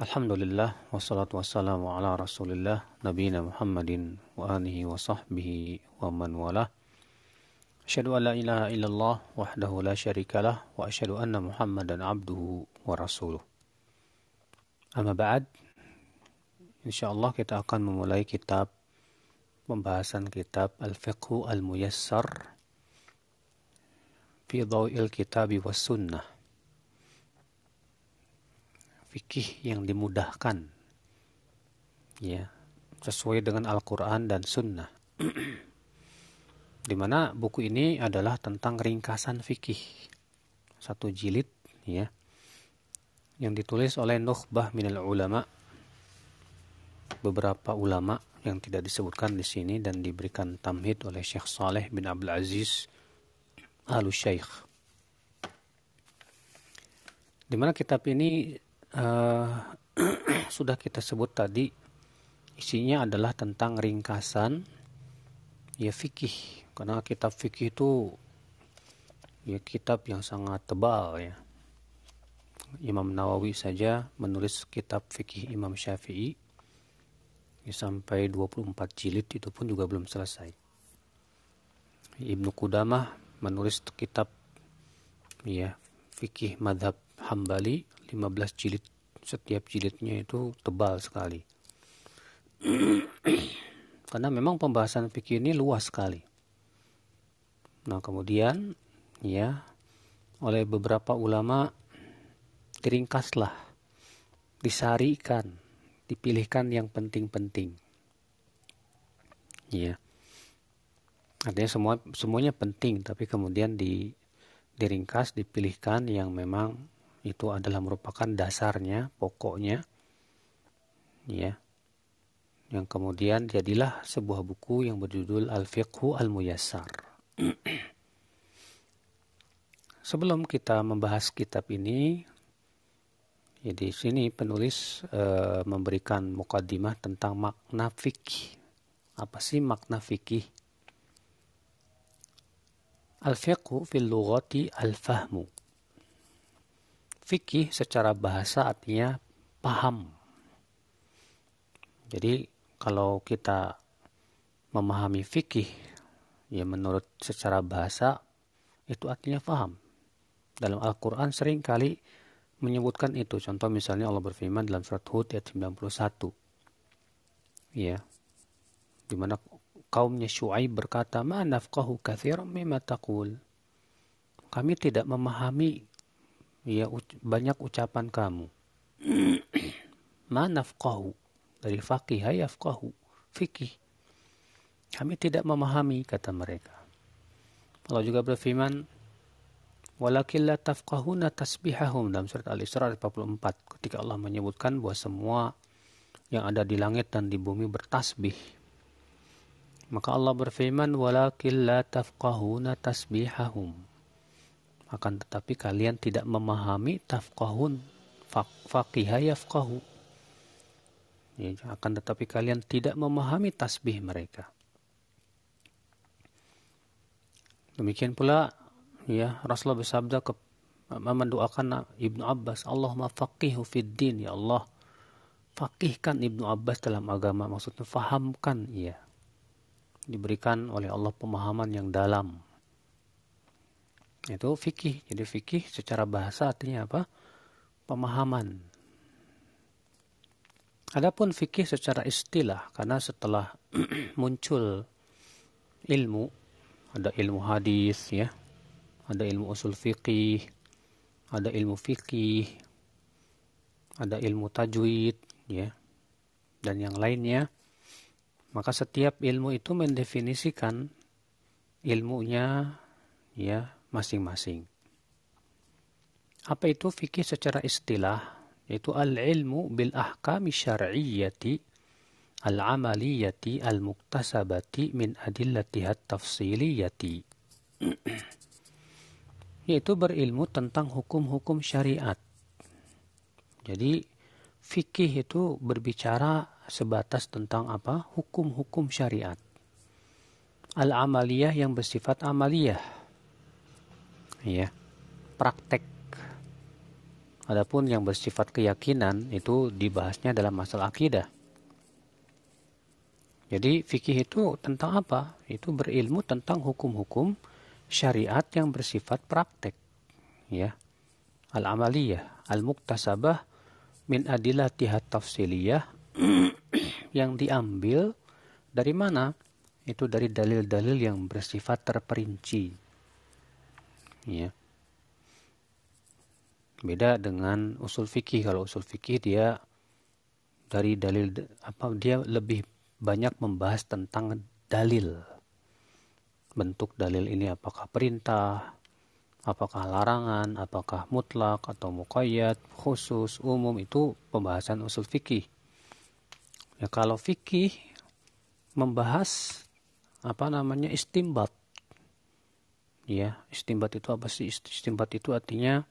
Alhamdulillah wassalatu wassalamu ala Rasulillah nabiyina Muhammadin wa alihi wa sahbihi wa man walah. Asyhadu an la ilaha illallah wahdahu la syarikalah wa asyhadu anna Muhammadan abduhu wa rasuluh. Amma ba'd. Insyaallah kita akan memulai kitab pembahasan kitab Al-Fiqhu Al-Muyassar fi Dhawil Kitabi was Sunnah fikih yang dimudahkan. Ya sesuai dengan Al-Qur'an dan Sunnah. Di mana buku ini adalah tentang ringkasan fikih. Satu jilid ya yang ditulis oleh Nukhbah minal ulama. Beberapa ulama yang tidak disebutkan di sini dan diberikan tamhid oleh Syekh Saleh bin Abdul Aziz Al Syekh. Di mana kitab ini uh, sudah kita sebut tadi isinya adalah tentang ringkasan ya fikih. Karena kitab fikih itu ya kitab yang sangat tebal ya. Imam Nawawi saja menulis kitab fikih Imam Syafi'i ya, sampai 24 jilid itu pun juga belum selesai. Ibnu Qudamah menulis kitab ya fikih madhab Hambali 15 jilid setiap jilidnya itu tebal sekali. Karena memang pembahasan fikih ini luas sekali. Nah kemudian ya oleh beberapa ulama diringkaslah disarikan dipilihkan yang penting-penting. Ya. Artinya semua semuanya penting tapi kemudian di diringkas dipilihkan yang memang itu adalah merupakan dasarnya, pokoknya. Ya. Yang kemudian jadilah sebuah buku yang berjudul Al-Fiqhu Al-Muyassar. Sebelum kita membahas kitab ini, ya di sini penulis e, memberikan mukadimah tentang makna fikih. Apa sih makna fikih? Al-fiqhu fil lughati al-fahmu fikih secara bahasa artinya paham. Jadi kalau kita memahami fikih ya menurut secara bahasa itu artinya paham. Dalam Al-Qur'an sering kali menyebutkan itu. Contoh misalnya Allah berfirman dalam surat Hud ayat 91. Ya. Di mana kaumnya Syuaib berkata, "Ma nafqahu katsiran mimma taqul." Kami tidak memahami ya banyak ucapan kamu. Ma nafqahu dari faqih yafqahu fikih. Kami tidak memahami kata mereka. Allah juga berfirman Walakin la tafqahuna tasbihahum dalam surat Al-Isra 44 ketika Allah menyebutkan bahwa semua yang ada di langit dan di bumi bertasbih. Maka Allah berfirman walakin la tafqahuna tasbihahum akan tetapi kalian tidak memahami tafqahun faqihah yafqahu. Ya, akan tetapi kalian tidak memahami tasbih mereka. Demikian pula ya Rasulullah bersabda ke mendoakan Ibnu Abbas Allahumma faqihu fid din ya Allah. Fakihkan Ibnu Abbas dalam agama maksudnya fahamkan ia diberikan oleh Allah pemahaman yang dalam itu fikih. Jadi fikih secara bahasa artinya apa? Pemahaman. Adapun fikih secara istilah karena setelah muncul ilmu ada ilmu hadis ya, ada ilmu usul fikih, ada ilmu fikih, ada ilmu tajwid ya, dan yang lainnya. Maka setiap ilmu itu mendefinisikan ilmunya ya masing-masing. Apa itu fikih secara istilah? Yaitu al-ilmu bil ahkami syar'iyyati al-amaliyati al-muktasabati min adillatihat tafsiliyati. Yaitu berilmu tentang hukum-hukum syariat. Jadi fikih itu berbicara sebatas tentang apa? Hukum-hukum syariat. Al-amaliyah yang bersifat amaliyah ya praktek Adapun yang bersifat keyakinan itu dibahasnya dalam masalah akidah. Jadi fikih itu tentang apa? Itu berilmu tentang hukum-hukum syariat yang bersifat praktek. Ya. Al-amaliyah, al-muktasabah min adilatihat tafsiliyah yang diambil dari mana? Itu dari dalil-dalil yang bersifat terperinci. Ya. Beda dengan usul fikih. Kalau usul fikih dia dari dalil apa dia lebih banyak membahas tentang dalil. Bentuk dalil ini apakah perintah, apakah larangan, apakah mutlak atau muqayyad, khusus, umum itu pembahasan usul fikih. Ya kalau fikih membahas apa namanya istimbat. Ya, istimbat itu apa sih? Istimbat itu artinya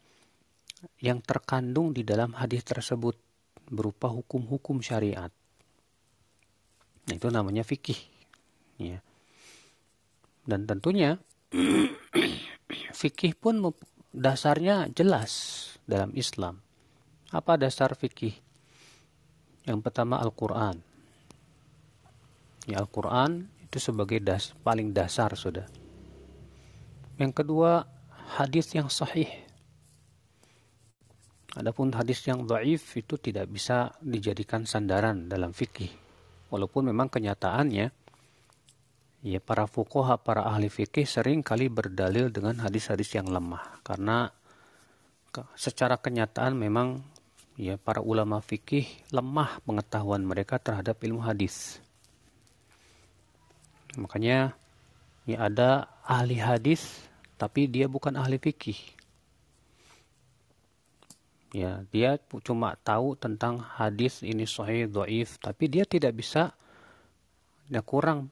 yang terkandung di dalam hadis tersebut berupa hukum-hukum syariat. Nah, itu namanya fikih. Ya. Dan tentunya fikih pun dasarnya jelas dalam Islam. Apa dasar fikih? Yang pertama Al-Quran. Ya, Al-Quran itu sebagai das, paling dasar sudah. Yang kedua, hadis yang sahih. Adapun hadis yang dhaif itu tidak bisa dijadikan sandaran dalam fikih Walaupun memang kenyataannya ya para fuqaha, para ahli fikih sering kali berdalil dengan hadis-hadis yang lemah karena secara kenyataan memang ya para ulama fikih lemah pengetahuan mereka terhadap ilmu hadis. Makanya ya ada ahli hadis tapi dia bukan ahli fikih ya dia cuma tahu tentang hadis ini sahih dhaif tapi dia tidak bisa ya kurang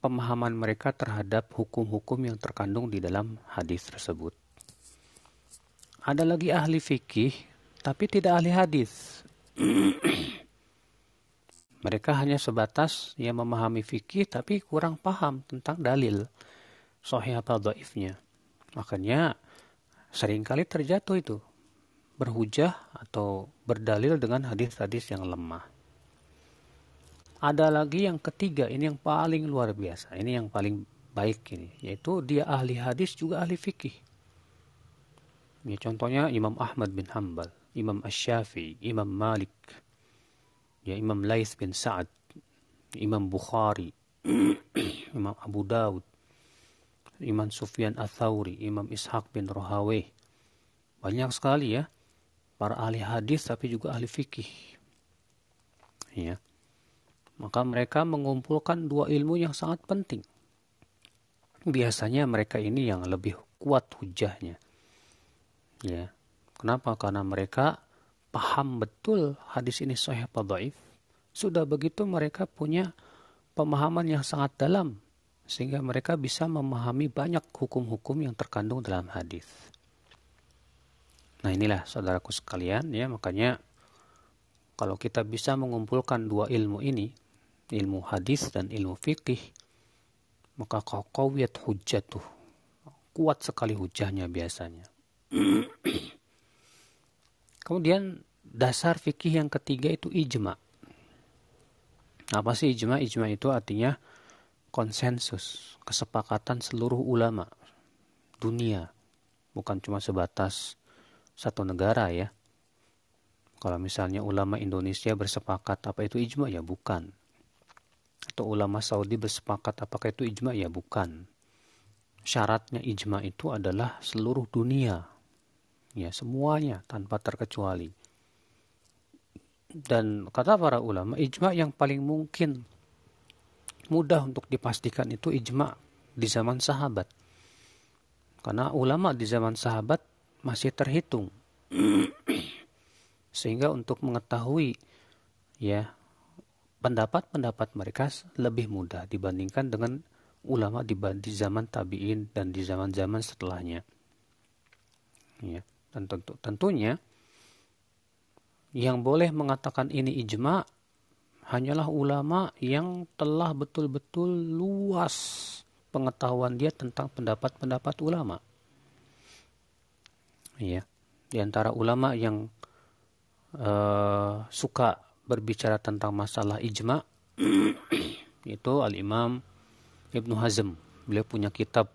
pemahaman mereka terhadap hukum-hukum yang terkandung di dalam hadis tersebut. Ada lagi ahli fikih tapi tidak ahli hadis. mereka hanya sebatas yang memahami fikih tapi kurang paham tentang dalil sahih atau dhaifnya. Makanya sering kali terjatuh itu berhujah atau berdalil dengan hadis-hadis yang lemah. Ada lagi yang ketiga, ini yang paling luar biasa, ini yang paling baik ini, yaitu dia ahli hadis juga ahli fikih. Ya, contohnya Imam Ahmad bin Hanbal, Imam Ash-Shafi, Imam Malik, ya Imam Laith bin Sa'ad, Imam Bukhari, Imam Abu Dawud, Imam Sufyan Ats-Tsauri, Imam Ishaq bin Rohaweh. Banyak sekali ya para ahli hadis tapi juga ahli fikih. Ya. Maka mereka mengumpulkan dua ilmu yang sangat penting. Biasanya mereka ini yang lebih kuat hujahnya. Ya. Kenapa? Karena mereka paham betul hadis ini sahih atau dhaif. Sudah begitu mereka punya pemahaman yang sangat dalam sehingga mereka bisa memahami banyak hukum-hukum yang terkandung dalam hadis. Nah inilah saudaraku sekalian ya makanya kalau kita bisa mengumpulkan dua ilmu ini, ilmu hadis dan ilmu fikih, maka qawiyat hujjatuh. Kuat sekali hujahnya biasanya. Kemudian dasar fikih yang ketiga itu ijma. Apa sih ijma? Ijma itu artinya konsensus, kesepakatan seluruh ulama dunia, bukan cuma sebatas satu negara ya. Kalau misalnya ulama Indonesia bersepakat apa itu ijma ya bukan. Atau ulama Saudi bersepakat apakah itu ijma ya bukan. Syaratnya ijma itu adalah seluruh dunia. Ya, semuanya tanpa terkecuali. Dan kata para ulama, ijma yang paling mungkin mudah untuk dipastikan itu ijma di zaman sahabat. Karena ulama di zaman sahabat masih terhitung. Sehingga untuk mengetahui ya pendapat-pendapat mereka lebih mudah dibandingkan dengan ulama di, zaman tabi'in dan di zaman-zaman setelahnya. Ya, dan tentu, tentunya yang boleh mengatakan ini ijma hanyalah ulama yang telah betul-betul luas pengetahuan dia tentang pendapat-pendapat ulama. Ya. Di antara ulama yang uh, suka berbicara tentang masalah ijma itu Al-Imam Ibnu Hazm. Beliau punya kitab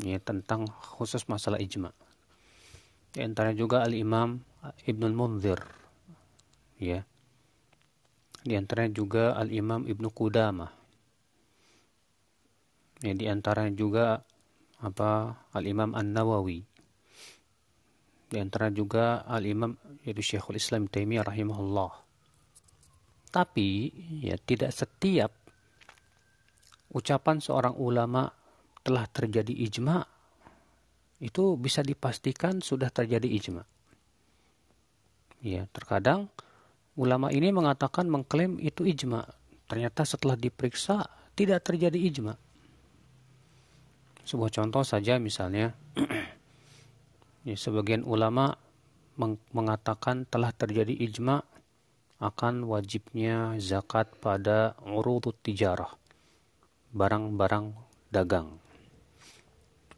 ya, tentang khusus masalah ijma. Di antara juga Al-Imam Ibnu Munzir. Ya. Di antara juga Al-Imam Ibnu Qudamah. Ya, di antara juga apa Al-Imam An-Nawawi. Di antara juga Al-Imam yaitu Syekhul Islam Taimiyah rahimahullah. Tapi ya tidak setiap ucapan seorang ulama telah terjadi ijma itu bisa dipastikan sudah terjadi ijma. Ya, terkadang ulama ini mengatakan mengklaim itu ijma. Ternyata setelah diperiksa tidak terjadi ijma. Sebuah contoh saja misalnya, ya, sebagian ulama meng mengatakan telah terjadi ijma akan wajibnya zakat pada urutut tijarah, barang-barang dagang.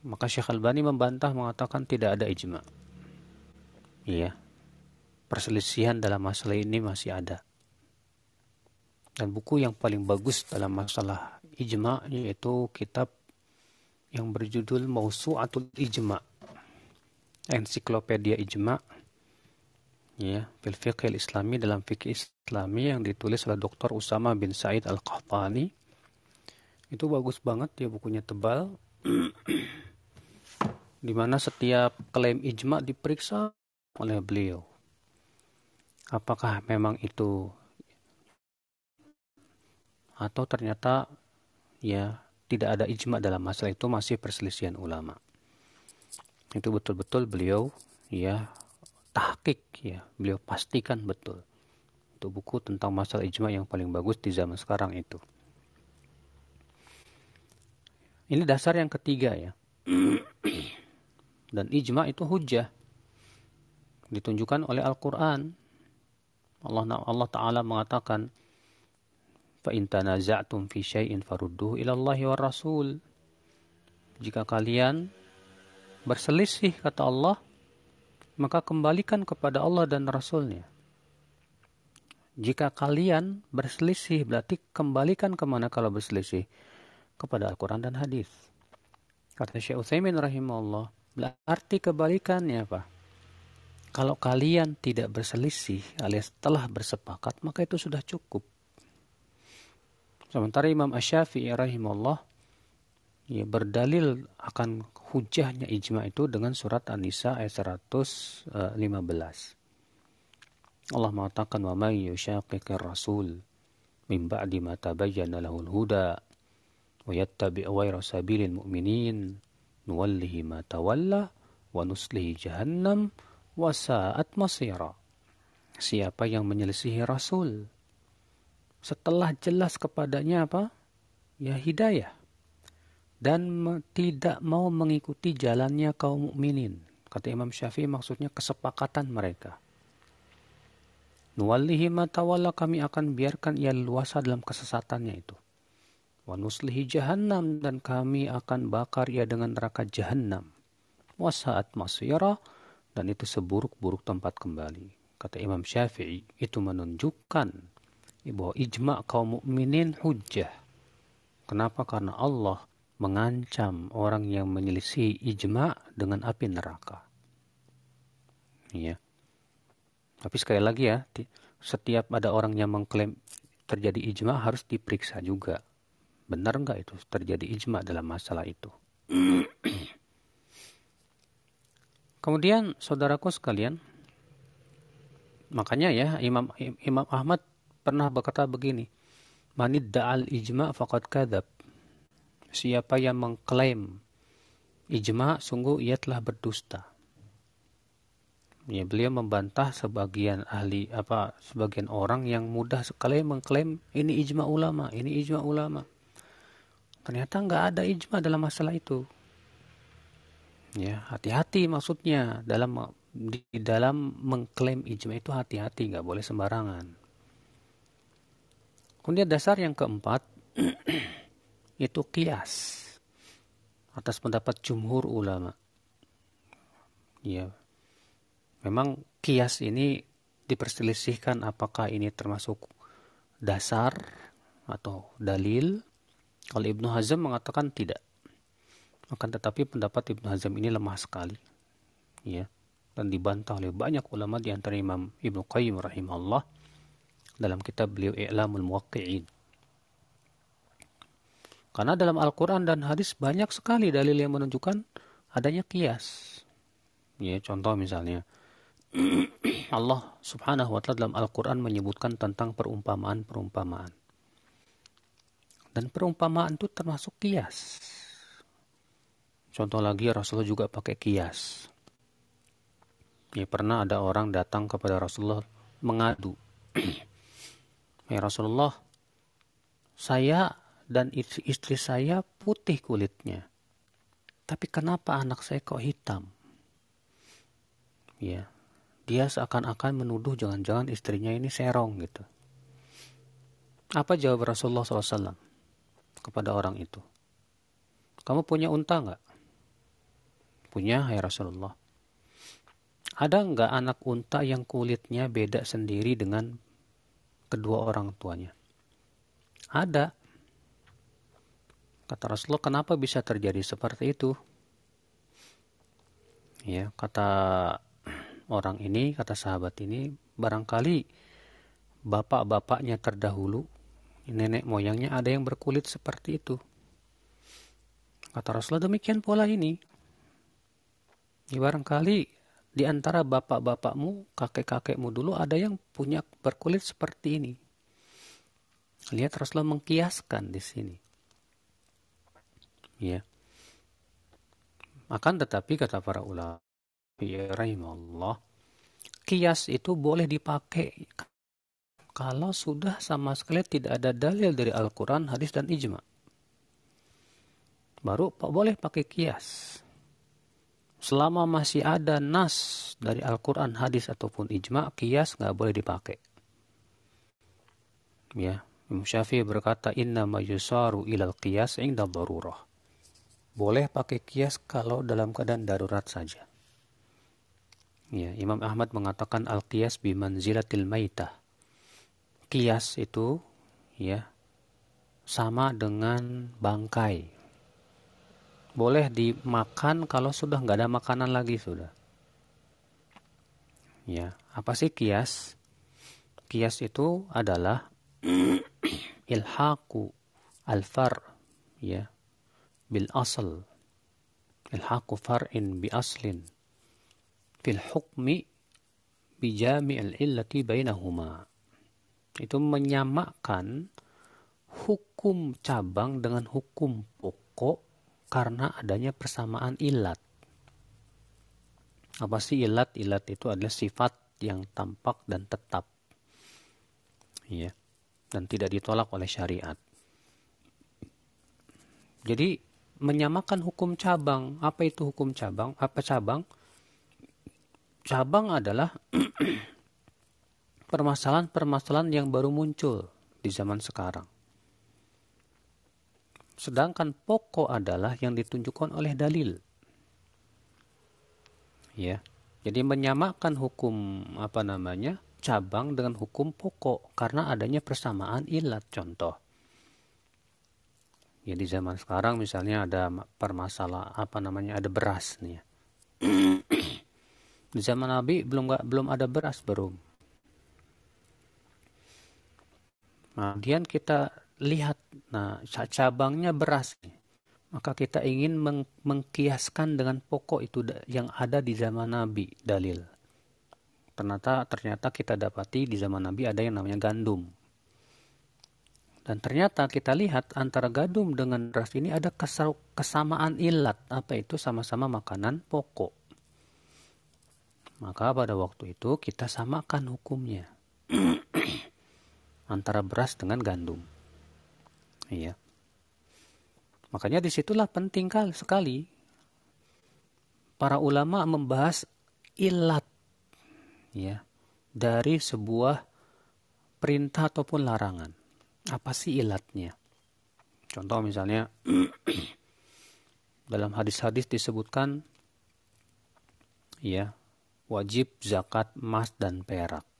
Maka Syekh Albani membantah mengatakan tidak ada ijma. Iya, perselisihan dalam masalah ini masih ada. Dan buku yang paling bagus dalam masalah ijma yaitu kitab yang berjudul Mausu'atul Ijma. Ensiklopedia Ijma ya, fil islami dalam fikih islami yang ditulis oleh Dr. Usama bin Said Al-Qahtani. Itu bagus banget ya bukunya tebal. di mana setiap klaim ijma diperiksa oleh beliau. Apakah memang itu atau ternyata ya tidak ada ijma dalam masalah itu masih perselisihan ulama. Itu betul-betul beliau ya tahkik ya, beliau pastikan betul. Itu buku tentang masalah ijma yang paling bagus di zaman sekarang itu. Ini dasar yang ketiga ya. Dan ijma itu hujah. Ditunjukkan oleh Al-Quran. Allah Allah taala mengatakan fa in tanaza'tum fi syai'in farudduhu ila Allahi wa Rasul. Jika kalian berselisih kata Allah, maka kembalikan kepada Allah dan Rasulnya. Jika kalian berselisih, berarti kembalikan ke mana kalau berselisih? Kepada Al-Quran dan Hadis. Kata Syekh Utsaimin rahimahullah, berarti kebalikannya apa? Kalau kalian tidak berselisih alias telah bersepakat, maka itu sudah cukup. Sementara Imam Ash-Syafi'i rahimahullah ya, berdalil akan hujahnya ijma itu dengan surat An-Nisa ayat 115. Allah mengatakan wa may yushaqiqir rasul min ba'di ma tabayyana lahul huda wa yattabi' ghayra sabilil mu'minin nuwallihi ma tawalla wa nuslihi jahannam wa sa'at masira. Siapa yang menyelisihi Rasul setelah jelas kepadanya apa? Ya hidayah. Dan tidak mau mengikuti jalannya kaum mukminin. Kata Imam Syafi'i maksudnya kesepakatan mereka. Nuwallihi matawalla kami akan biarkan ia luasa dalam kesesatannya itu. Wa nuslihi jahannam dan kami akan bakar ia dengan neraka jahannam. Wasaat masyara dan itu seburuk-buruk tempat kembali. Kata Imam Syafi'i itu menunjukkan bahwa ijma kaum mukminin hujjah. Kenapa? Karena Allah mengancam orang yang menyelisih ijma dengan api neraka. Ya. Tapi sekali lagi ya, setiap ada orang yang mengklaim terjadi ijma harus diperiksa juga. Benar nggak itu terjadi ijma dalam masalah itu? Kemudian saudaraku sekalian, makanya ya Imam Imam Ahmad pernah berkata begini, Manid da'al ijma faqad kadab. Siapa yang mengklaim ijma, sungguh ia telah berdusta. Ya, beliau membantah sebagian ahli apa sebagian orang yang mudah sekali mengklaim ini ijma ulama, ini ijma ulama. Ternyata nggak ada ijma dalam masalah itu. Ya, hati-hati maksudnya dalam di dalam mengklaim ijma itu hati-hati, nggak boleh sembarangan. Kemudian dasar yang keempat itu kias atas pendapat jumhur ulama. Ya, memang kias ini diperselisihkan apakah ini termasuk dasar atau dalil. Kalau Ibnu Hazm mengatakan tidak. Akan tetapi pendapat Ibnu Hazm ini lemah sekali. Ya. Dan dibantah oleh banyak ulama di antara Imam Ibnu Qayyim rahimahullah dalam kitab beliau I'lamul Muwaqqi'in. Karena dalam Al-Quran dan hadis banyak sekali dalil yang menunjukkan adanya kias. Ya, contoh misalnya, Allah subhanahu wa ta'ala dalam Al-Quran menyebutkan tentang perumpamaan-perumpamaan. Dan perumpamaan itu termasuk kias. Contoh lagi Rasulullah juga pakai kias. Ya, pernah ada orang datang kepada Rasulullah mengadu. ya Rasulullah, saya dan istri, saya putih kulitnya. Tapi kenapa anak saya kok hitam? Ya, dia seakan-akan menuduh jangan-jangan istrinya ini serong gitu. Apa jawab Rasulullah SAW kepada orang itu? Kamu punya unta nggak? Punya, ya Rasulullah. Ada nggak anak unta yang kulitnya beda sendiri dengan kedua orang tuanya? Ada. Kata Rasulullah, kenapa bisa terjadi seperti itu? Ya, kata orang ini, kata sahabat ini, barangkali bapak-bapaknya terdahulu, nenek moyangnya ada yang berkulit seperti itu. Kata Rasulullah, demikian pola ini. Ya, barangkali di antara bapak-bapakmu, kakek-kakekmu dulu ada yang punya berkulit seperti ini. Lihat Rasulullah mengkiaskan di sini. Ya. Akan tetapi kata para ulama, ya rahimahullah, kias itu boleh dipakai kalau sudah sama sekali tidak ada dalil dari Al-Quran, hadis, dan ijma. Baru boleh pakai kias. Selama masih ada nas dari Al-Quran, hadis, ataupun ijma, kias nggak boleh dipakai. Ya, Imam Syafi'i berkata, Inna ma yusaru ilal qiyas inda darurah boleh pakai kias kalau dalam keadaan darurat saja. Ya, Imam Ahmad mengatakan al-qiyas bimanzilatil maitah. Kias itu ya sama dengan bangkai. Boleh dimakan kalau sudah nggak ada makanan lagi sudah. Ya, apa sih kias? Kias itu adalah ilhaku alfar ya bil asal ilhaqu far'in bi aslin fil hukmi bi jami'il illati bainahuma itu menyamakan hukum cabang dengan hukum pokok karena adanya persamaan ilat apa sih ilat ilat itu adalah sifat yang tampak dan tetap ya dan tidak ditolak oleh syariat jadi menyamakan hukum cabang. Apa itu hukum cabang? Apa cabang? Cabang adalah permasalahan-permasalahan yang baru muncul di zaman sekarang. Sedangkan pokok adalah yang ditunjukkan oleh dalil. Ya. Jadi menyamakan hukum apa namanya? cabang dengan hukum pokok karena adanya persamaan ilat contoh ya di zaman sekarang misalnya ada permasalahan apa namanya ada beras nih ya. di zaman Nabi belum gak, belum ada beras belum kemudian kita lihat nah cabangnya beras maka kita ingin meng mengkiaskan dengan pokok itu yang ada di zaman Nabi dalil ternyata ternyata kita dapati di zaman Nabi ada yang namanya gandum dan ternyata kita lihat antara gadum dengan beras ini ada kesamaan ilat. Apa itu sama-sama makanan pokok. Maka pada waktu itu kita samakan hukumnya. antara beras dengan gandum. Iya. Makanya di situlah penting sekali para ulama membahas ilat ya dari sebuah perintah ataupun larangan. Apa sih ilatnya? Contoh misalnya dalam hadis-hadis disebutkan ya wajib zakat emas dan perak.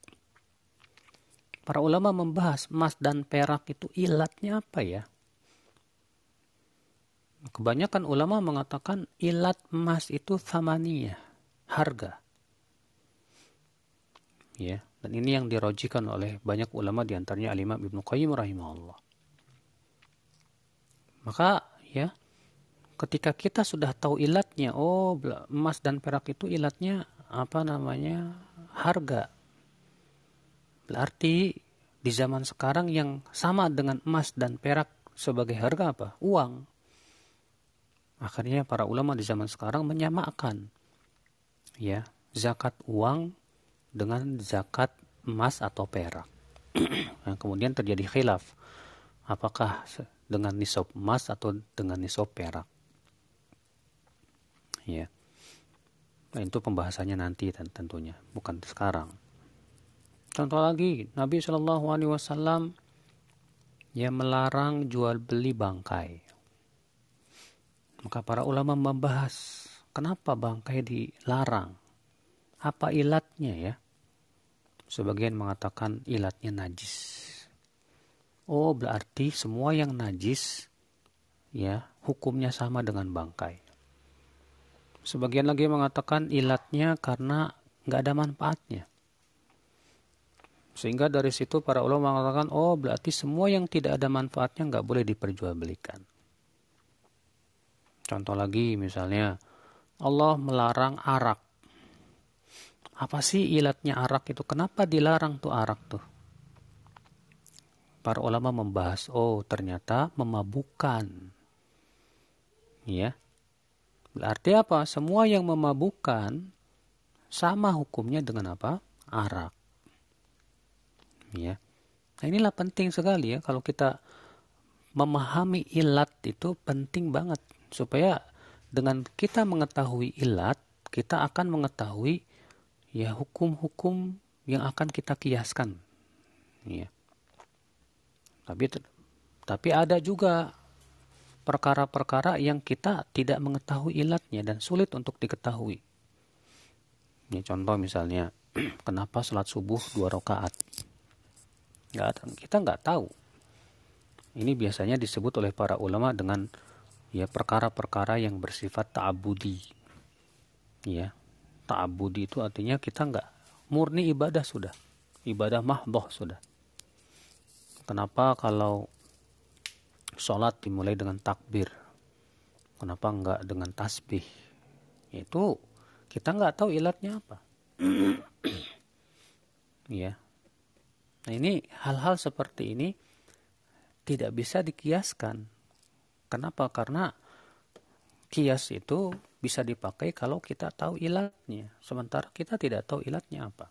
Para ulama membahas emas dan perak itu ilatnya apa ya? Kebanyakan ulama mengatakan ilat emas itu thamaniyah, harga. Ya, dan ini yang dirojikan oleh banyak ulama di antaranya Al-Imam Ibnu Qayyim rahimahullah. Maka ya, ketika kita sudah tahu ilatnya, oh emas dan perak itu ilatnya apa namanya? harga Berarti di zaman sekarang yang sama dengan emas dan perak sebagai harga apa? Uang. Akhirnya para ulama di zaman sekarang menyamakan ya zakat uang dengan zakat emas atau perak. yang kemudian terjadi khilaf apakah dengan nisab emas atau dengan nisab perak. Ya. Nah, itu pembahasannya nanti tentunya, bukan sekarang. Contoh lagi, Nabi Shallallahu Alaihi Wasallam yang melarang jual beli bangkai. Maka para ulama membahas kenapa bangkai dilarang, apa ilatnya ya? Sebagian mengatakan ilatnya najis. Oh berarti semua yang najis ya hukumnya sama dengan bangkai. Sebagian lagi mengatakan ilatnya karena nggak ada manfaatnya. Sehingga dari situ para ulama mengatakan, oh berarti semua yang tidak ada manfaatnya nggak boleh diperjualbelikan. Contoh lagi misalnya, Allah melarang arak. Apa sih ilatnya arak itu? Kenapa dilarang tuh arak tuh? Para ulama membahas, oh ternyata memabukkan. Ya. Berarti apa? Semua yang memabukkan sama hukumnya dengan apa? Arak ya. Nah, inilah penting sekali ya kalau kita memahami ilat itu penting banget. Supaya dengan kita mengetahui ilat kita akan mengetahui ya hukum-hukum yang akan kita kiaskan. Ya tapi tapi ada juga perkara-perkara yang kita tidak mengetahui ilatnya dan sulit untuk diketahui. Ini contoh misalnya kenapa sholat subuh dua rakaat Nggak, kita nggak tahu. Ini biasanya disebut oleh para ulama dengan ya perkara-perkara yang bersifat ta'abudi. Ya, ta'abudi itu artinya kita nggak murni ibadah sudah. Ibadah mahdoh sudah. Kenapa kalau sholat dimulai dengan takbir? Kenapa nggak dengan tasbih? Itu kita nggak tahu ilatnya apa. ya, Nah ini hal-hal seperti ini tidak bisa dikiaskan. Kenapa? Karena kias itu bisa dipakai kalau kita tahu ilatnya. Sementara kita tidak tahu ilatnya apa.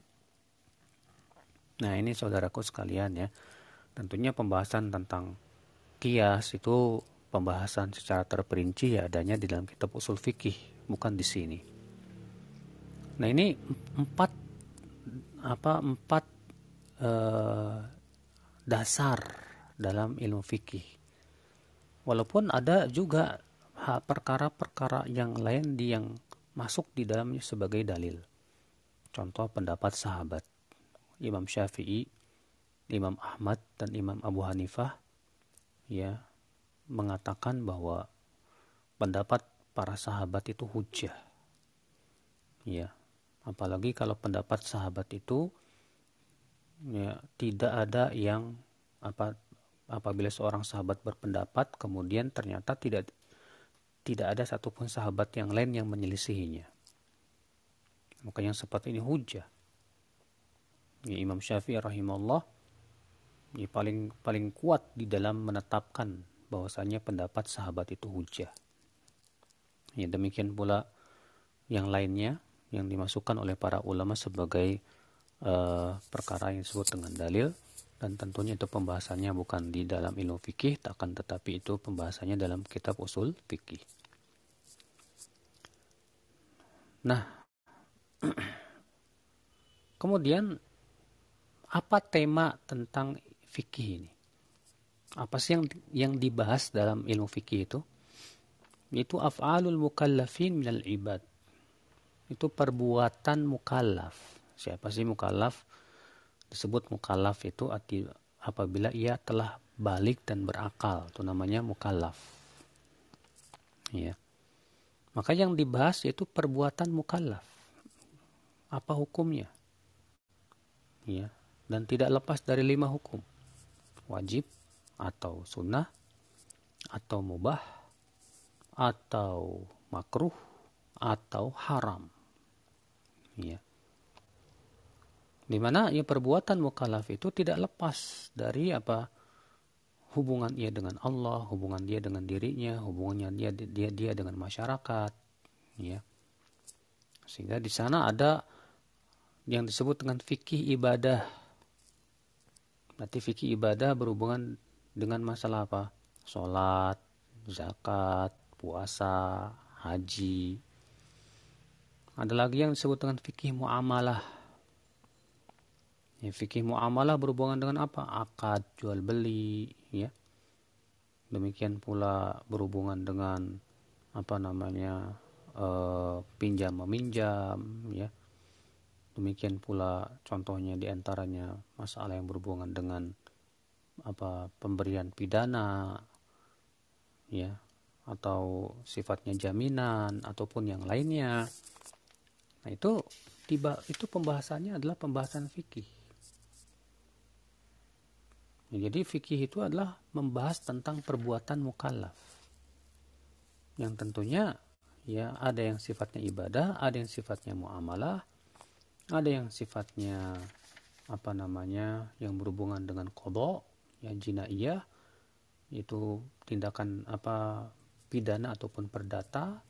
Nah ini saudaraku sekalian ya. Tentunya pembahasan tentang kias itu pembahasan secara terperinci ya adanya di dalam kitab usul fikih bukan di sini. Nah ini empat apa empat eh, dasar dalam ilmu fikih. Walaupun ada juga perkara-perkara yang lain di yang masuk di dalamnya sebagai dalil. Contoh pendapat sahabat Imam Syafi'i, Imam Ahmad dan Imam Abu Hanifah ya mengatakan bahwa pendapat para sahabat itu hujah. Ya, apalagi kalau pendapat sahabat itu ya, tidak ada yang apa apabila seorang sahabat berpendapat kemudian ternyata tidak tidak ada satupun sahabat yang lain yang menyelisihinya. Maka yang seperti ini hujah. Ya, Imam Syafi'i rahimahullah ya, paling paling kuat di dalam menetapkan bahwasanya pendapat sahabat itu hujah. Ya, demikian pula yang lainnya yang dimasukkan oleh para ulama sebagai uh, perkara yang disebut dengan dalil dan tentunya itu pembahasannya bukan di dalam ilmu fikih akan tetapi itu pembahasannya dalam kitab usul fikih. Nah, kemudian apa tema tentang fikih ini? Apa sih yang yang dibahas dalam ilmu fikih itu? Itu af'alul mukallafin minal ibad. Itu perbuatan mukallaf Siapa sih mukallaf? disebut mukallaf itu apabila ia telah balik dan berakal. Itu namanya mukallaf. Ya maka yang dibahas yaitu perbuatan mukallaf. Apa hukumnya? Ya dan tidak lepas dari lima hukum. Wajib atau sunnah atau mubah atau makruh atau haram. Ya di mana ya perbuatan mukallaf itu tidak lepas dari apa hubungan ia dengan Allah, hubungan dia dengan dirinya, hubungannya dia dia dia dengan masyarakat, ya. Sehingga di sana ada yang disebut dengan fikih ibadah. Berarti fikih ibadah berhubungan dengan masalah apa? Sholat, zakat, puasa, haji. Ada lagi yang disebut dengan fikih muamalah Ya, fikih muamalah berhubungan dengan apa? Akad, jual beli, ya. Demikian pula berhubungan dengan apa namanya? Uh, pinjam meminjam, ya. Demikian pula contohnya di antaranya masalah yang berhubungan dengan apa pemberian pidana, ya, atau sifatnya jaminan ataupun yang lainnya. Nah itu tiba itu pembahasannya adalah pembahasan fikih. Ya, jadi fikih itu adalah membahas tentang perbuatan mukallaf. Yang tentunya ya ada yang sifatnya ibadah, ada yang sifatnya muamalah, ada yang sifatnya apa namanya yang berhubungan dengan kodok, yang jinaiyah itu tindakan apa pidana ataupun perdata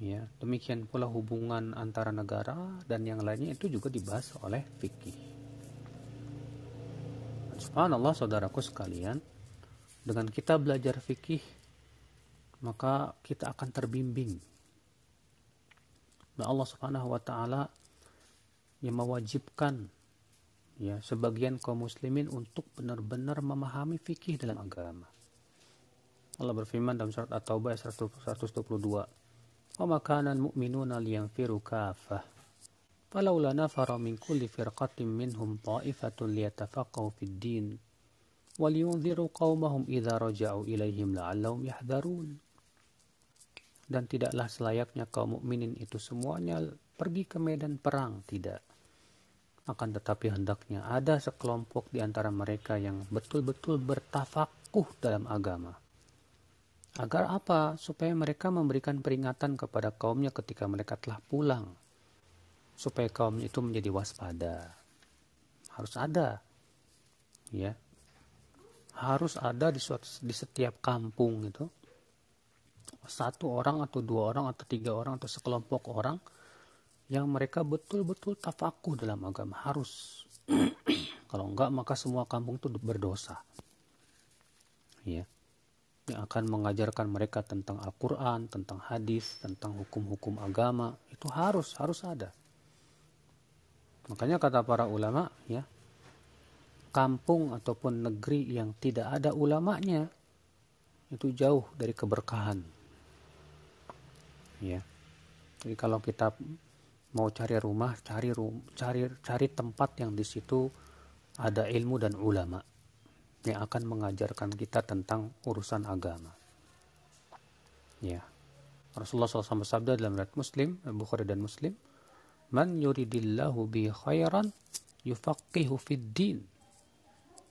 ya demikian pula hubungan antara negara dan yang lainnya itu juga dibahas oleh fikih Subhanallah saudaraku sekalian, dengan kita belajar fikih, maka kita akan terbimbing. Dan Allah Subhanahu wa taala yang mewajibkan ya sebagian kaum muslimin untuk benar-benar memahami fikih dalam agama. Allah berfirman dalam surat At-Taubah ayat 122, "Wa ma kana al-mu'minuna liyanfiru kaffah." فلولا نفر من كل فرقة منهم طائفة ليتفقهوا في الدين ولينذروا قومهم إذا رجعوا إليهم لعلهم يحذرون dan tidaklah selayaknya kaum mukminin itu semuanya pergi ke medan perang tidak akan tetapi hendaknya ada sekelompok di antara mereka yang betul-betul bertafakuh dalam agama agar apa supaya mereka memberikan peringatan kepada kaumnya ketika mereka telah pulang supaya kaum itu menjadi waspada. Harus ada. Ya. Harus ada di suatu, di setiap kampung itu satu orang atau dua orang atau tiga orang atau sekelompok orang yang mereka betul-betul tafakuh dalam agama harus kalau enggak maka semua kampung itu berdosa ya yang akan mengajarkan mereka tentang Al-Quran, tentang hadis, tentang hukum-hukum agama itu harus harus ada Makanya kata para ulama ya, kampung ataupun negeri yang tidak ada ulamanya itu jauh dari keberkahan. Ya. Jadi kalau kita mau cari rumah, cari rum, cari cari tempat yang di situ ada ilmu dan ulama yang akan mengajarkan kita tentang urusan agama. Ya. Rasulullah SAW bersabda dalam riwayat Muslim, Bukhari dan Muslim, Man yuridillahu bi khairan yufaqihu fid din.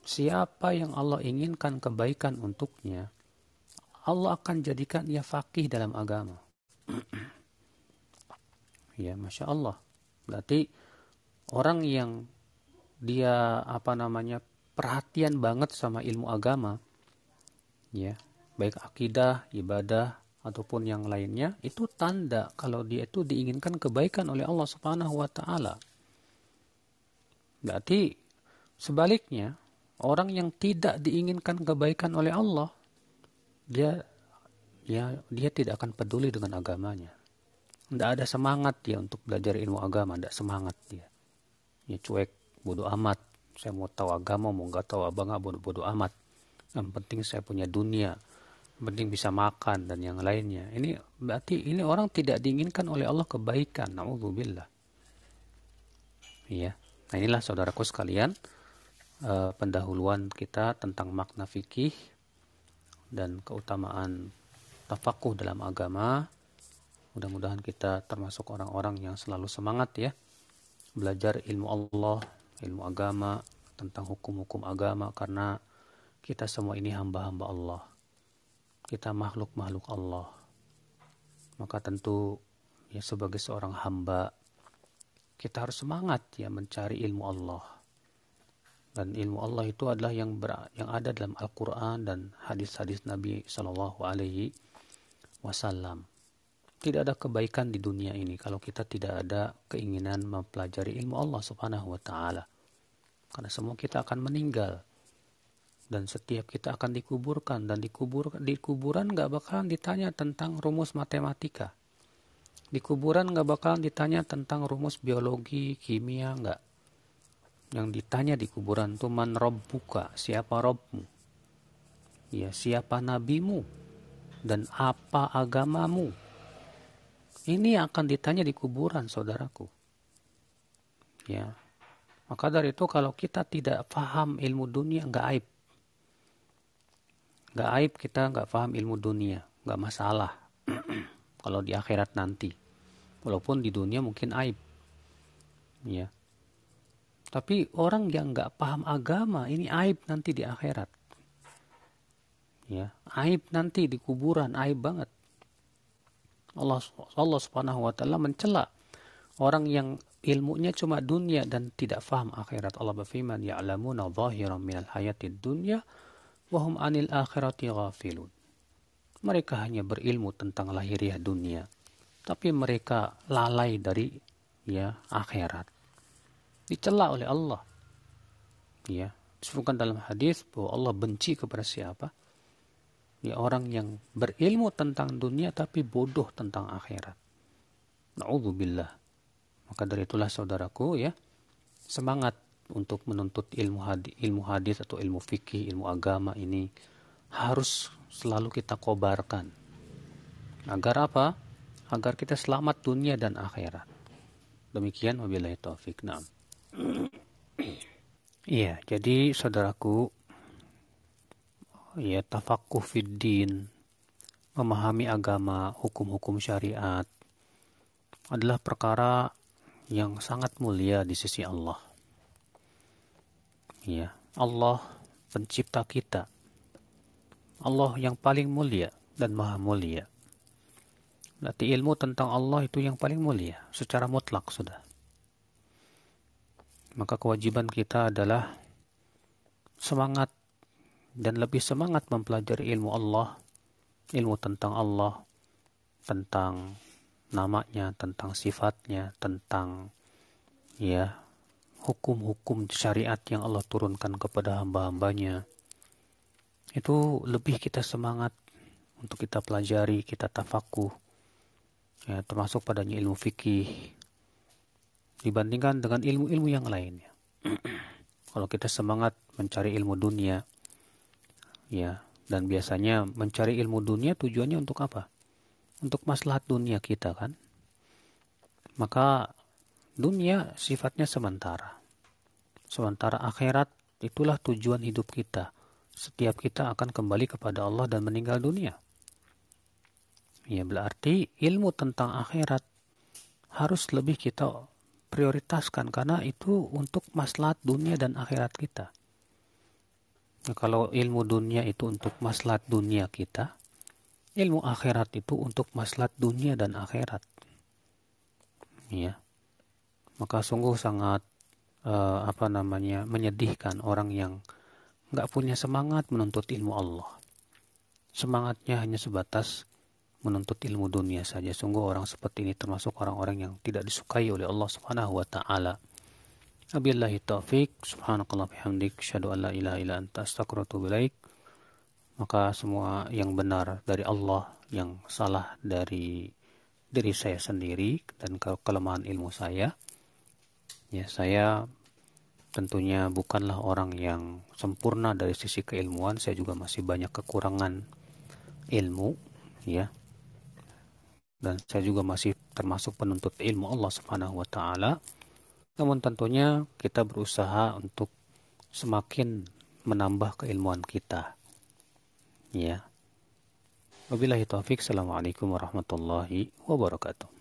Siapa yang Allah inginkan kebaikan untuknya, Allah akan jadikan ia faqih dalam agama. ya, Masya Allah. Berarti orang yang dia apa namanya perhatian banget sama ilmu agama, ya, baik akidah, ibadah, ataupun yang lainnya itu tanda kalau dia itu diinginkan kebaikan oleh Allah Subhanahu wa taala. Berarti sebaliknya orang yang tidak diinginkan kebaikan oleh Allah dia ya dia tidak akan peduli dengan agamanya. Tidak ada semangat dia untuk belajar ilmu agama, tidak semangat dia. Ya cuek, bodoh amat. Saya mau tahu agama, mau nggak tahu abang bodoh, bodoh amat. Yang penting saya punya dunia penting bisa makan dan yang lainnya. Ini berarti ini orang tidak diinginkan oleh Allah kebaikan. Nauzubillah. Iya. Nah inilah saudaraku sekalian uh, pendahuluan kita tentang makna fikih dan keutamaan tafakuh dalam agama. Mudah-mudahan kita termasuk orang-orang yang selalu semangat ya belajar ilmu Allah, ilmu agama, tentang hukum-hukum agama karena kita semua ini hamba-hamba Allah. Kita makhluk-makhluk Allah. Maka tentu ya sebagai seorang hamba kita harus semangat ya mencari ilmu Allah. Dan ilmu Allah itu adalah yang ber, yang ada dalam Al-Qur'an dan hadis-hadis Nabi Shallallahu alaihi wasallam. Tidak ada kebaikan di dunia ini kalau kita tidak ada keinginan mempelajari ilmu Allah Subhanahu wa taala. Karena semua kita akan meninggal. Dan setiap kita akan dikuburkan dan dikubur di kuburan nggak bakalan ditanya tentang rumus matematika di kuburan nggak bakalan ditanya tentang rumus biologi, kimia, nggak. Yang ditanya di kuburan tuh man buka, siapa robmu? Ya, siapa nabimu? Dan apa agamamu? Ini akan ditanya di kuburan, saudaraku. Ya, maka dari itu kalau kita tidak paham ilmu dunia, nggak aib. Nggak aib kita nggak paham ilmu dunia, nggak masalah. kalau di akhirat nanti. Walaupun di dunia mungkin aib. Ya. Tapi orang yang nggak paham agama ini aib nanti di akhirat. Ya. Aib nanti di kuburan aib banget. Allah Allah subhanahu wa taala mencela orang yang ilmunya cuma dunia dan tidak paham akhirat. Allah berfirman ya'lamuna zahiran minal hayatid dunya wahum anil akhirati ghafilun mereka hanya berilmu tentang lahiriah dunia tapi mereka lalai dari ya akhirat. Dicela oleh Allah. Ya, disebutkan dalam hadis bahwa Allah benci kepada siapa? Ya orang yang berilmu tentang dunia tapi bodoh tentang akhirat. Nauzubillah. Maka dari itulah saudaraku ya, semangat untuk menuntut ilmu hadis, ilmu hadis atau ilmu fikih, ilmu agama ini harus selalu kita kobarkan. Agar apa? agar kita selamat dunia dan akhirat. Demikian wabillahi taufik. Naam. Iya, jadi saudaraku ya tafakuh fiddin memahami agama, hukum-hukum syariat adalah perkara yang sangat mulia di sisi Allah. Ya, Allah pencipta kita. Allah yang paling mulia dan maha mulia. Berarti ilmu tentang Allah itu yang paling mulia secara mutlak sudah. Maka kewajiban kita adalah semangat dan lebih semangat mempelajari ilmu Allah, ilmu tentang Allah, tentang namanya, tentang sifatnya, tentang ya hukum-hukum syariat yang Allah turunkan kepada hamba-hambanya. Itu lebih kita semangat untuk kita pelajari, kita tafakuh, ya, termasuk padanya ilmu fikih dibandingkan dengan ilmu-ilmu yang lainnya. Kalau kita semangat mencari ilmu dunia, ya, dan biasanya mencari ilmu dunia tujuannya untuk apa? Untuk maslahat dunia kita kan? Maka dunia sifatnya sementara. Sementara akhirat itulah tujuan hidup kita. Setiap kita akan kembali kepada Allah dan meninggal dunia. Ya berarti ilmu tentang akhirat harus lebih kita prioritaskan karena itu untuk maslahat dunia dan akhirat kita. Nah, kalau ilmu dunia itu untuk maslahat dunia kita, ilmu akhirat itu untuk maslahat dunia dan akhirat. Ya. Maka sungguh sangat uh, apa namanya menyedihkan orang yang nggak punya semangat menuntut ilmu Allah. Semangatnya hanya sebatas menuntut ilmu dunia saja. Sungguh orang seperti ini termasuk orang-orang yang tidak disukai oleh Allah Subhanahu wa taala. Abillahi taufik, subhanakallah bihamdik, syahadu an la ilaha illa anta astaghfiruka Maka semua yang benar dari Allah, yang salah dari diri saya sendiri dan kelemahan ilmu saya. Ya, saya tentunya bukanlah orang yang sempurna dari sisi keilmuan, saya juga masih banyak kekurangan ilmu, ya dan saya juga masih termasuk penuntut ilmu Allah Subhanahu wa taala. Namun tentunya kita berusaha untuk semakin menambah keilmuan kita. Ya. Wabillahi taufik. Assalamualaikum warahmatullahi wabarakatuh.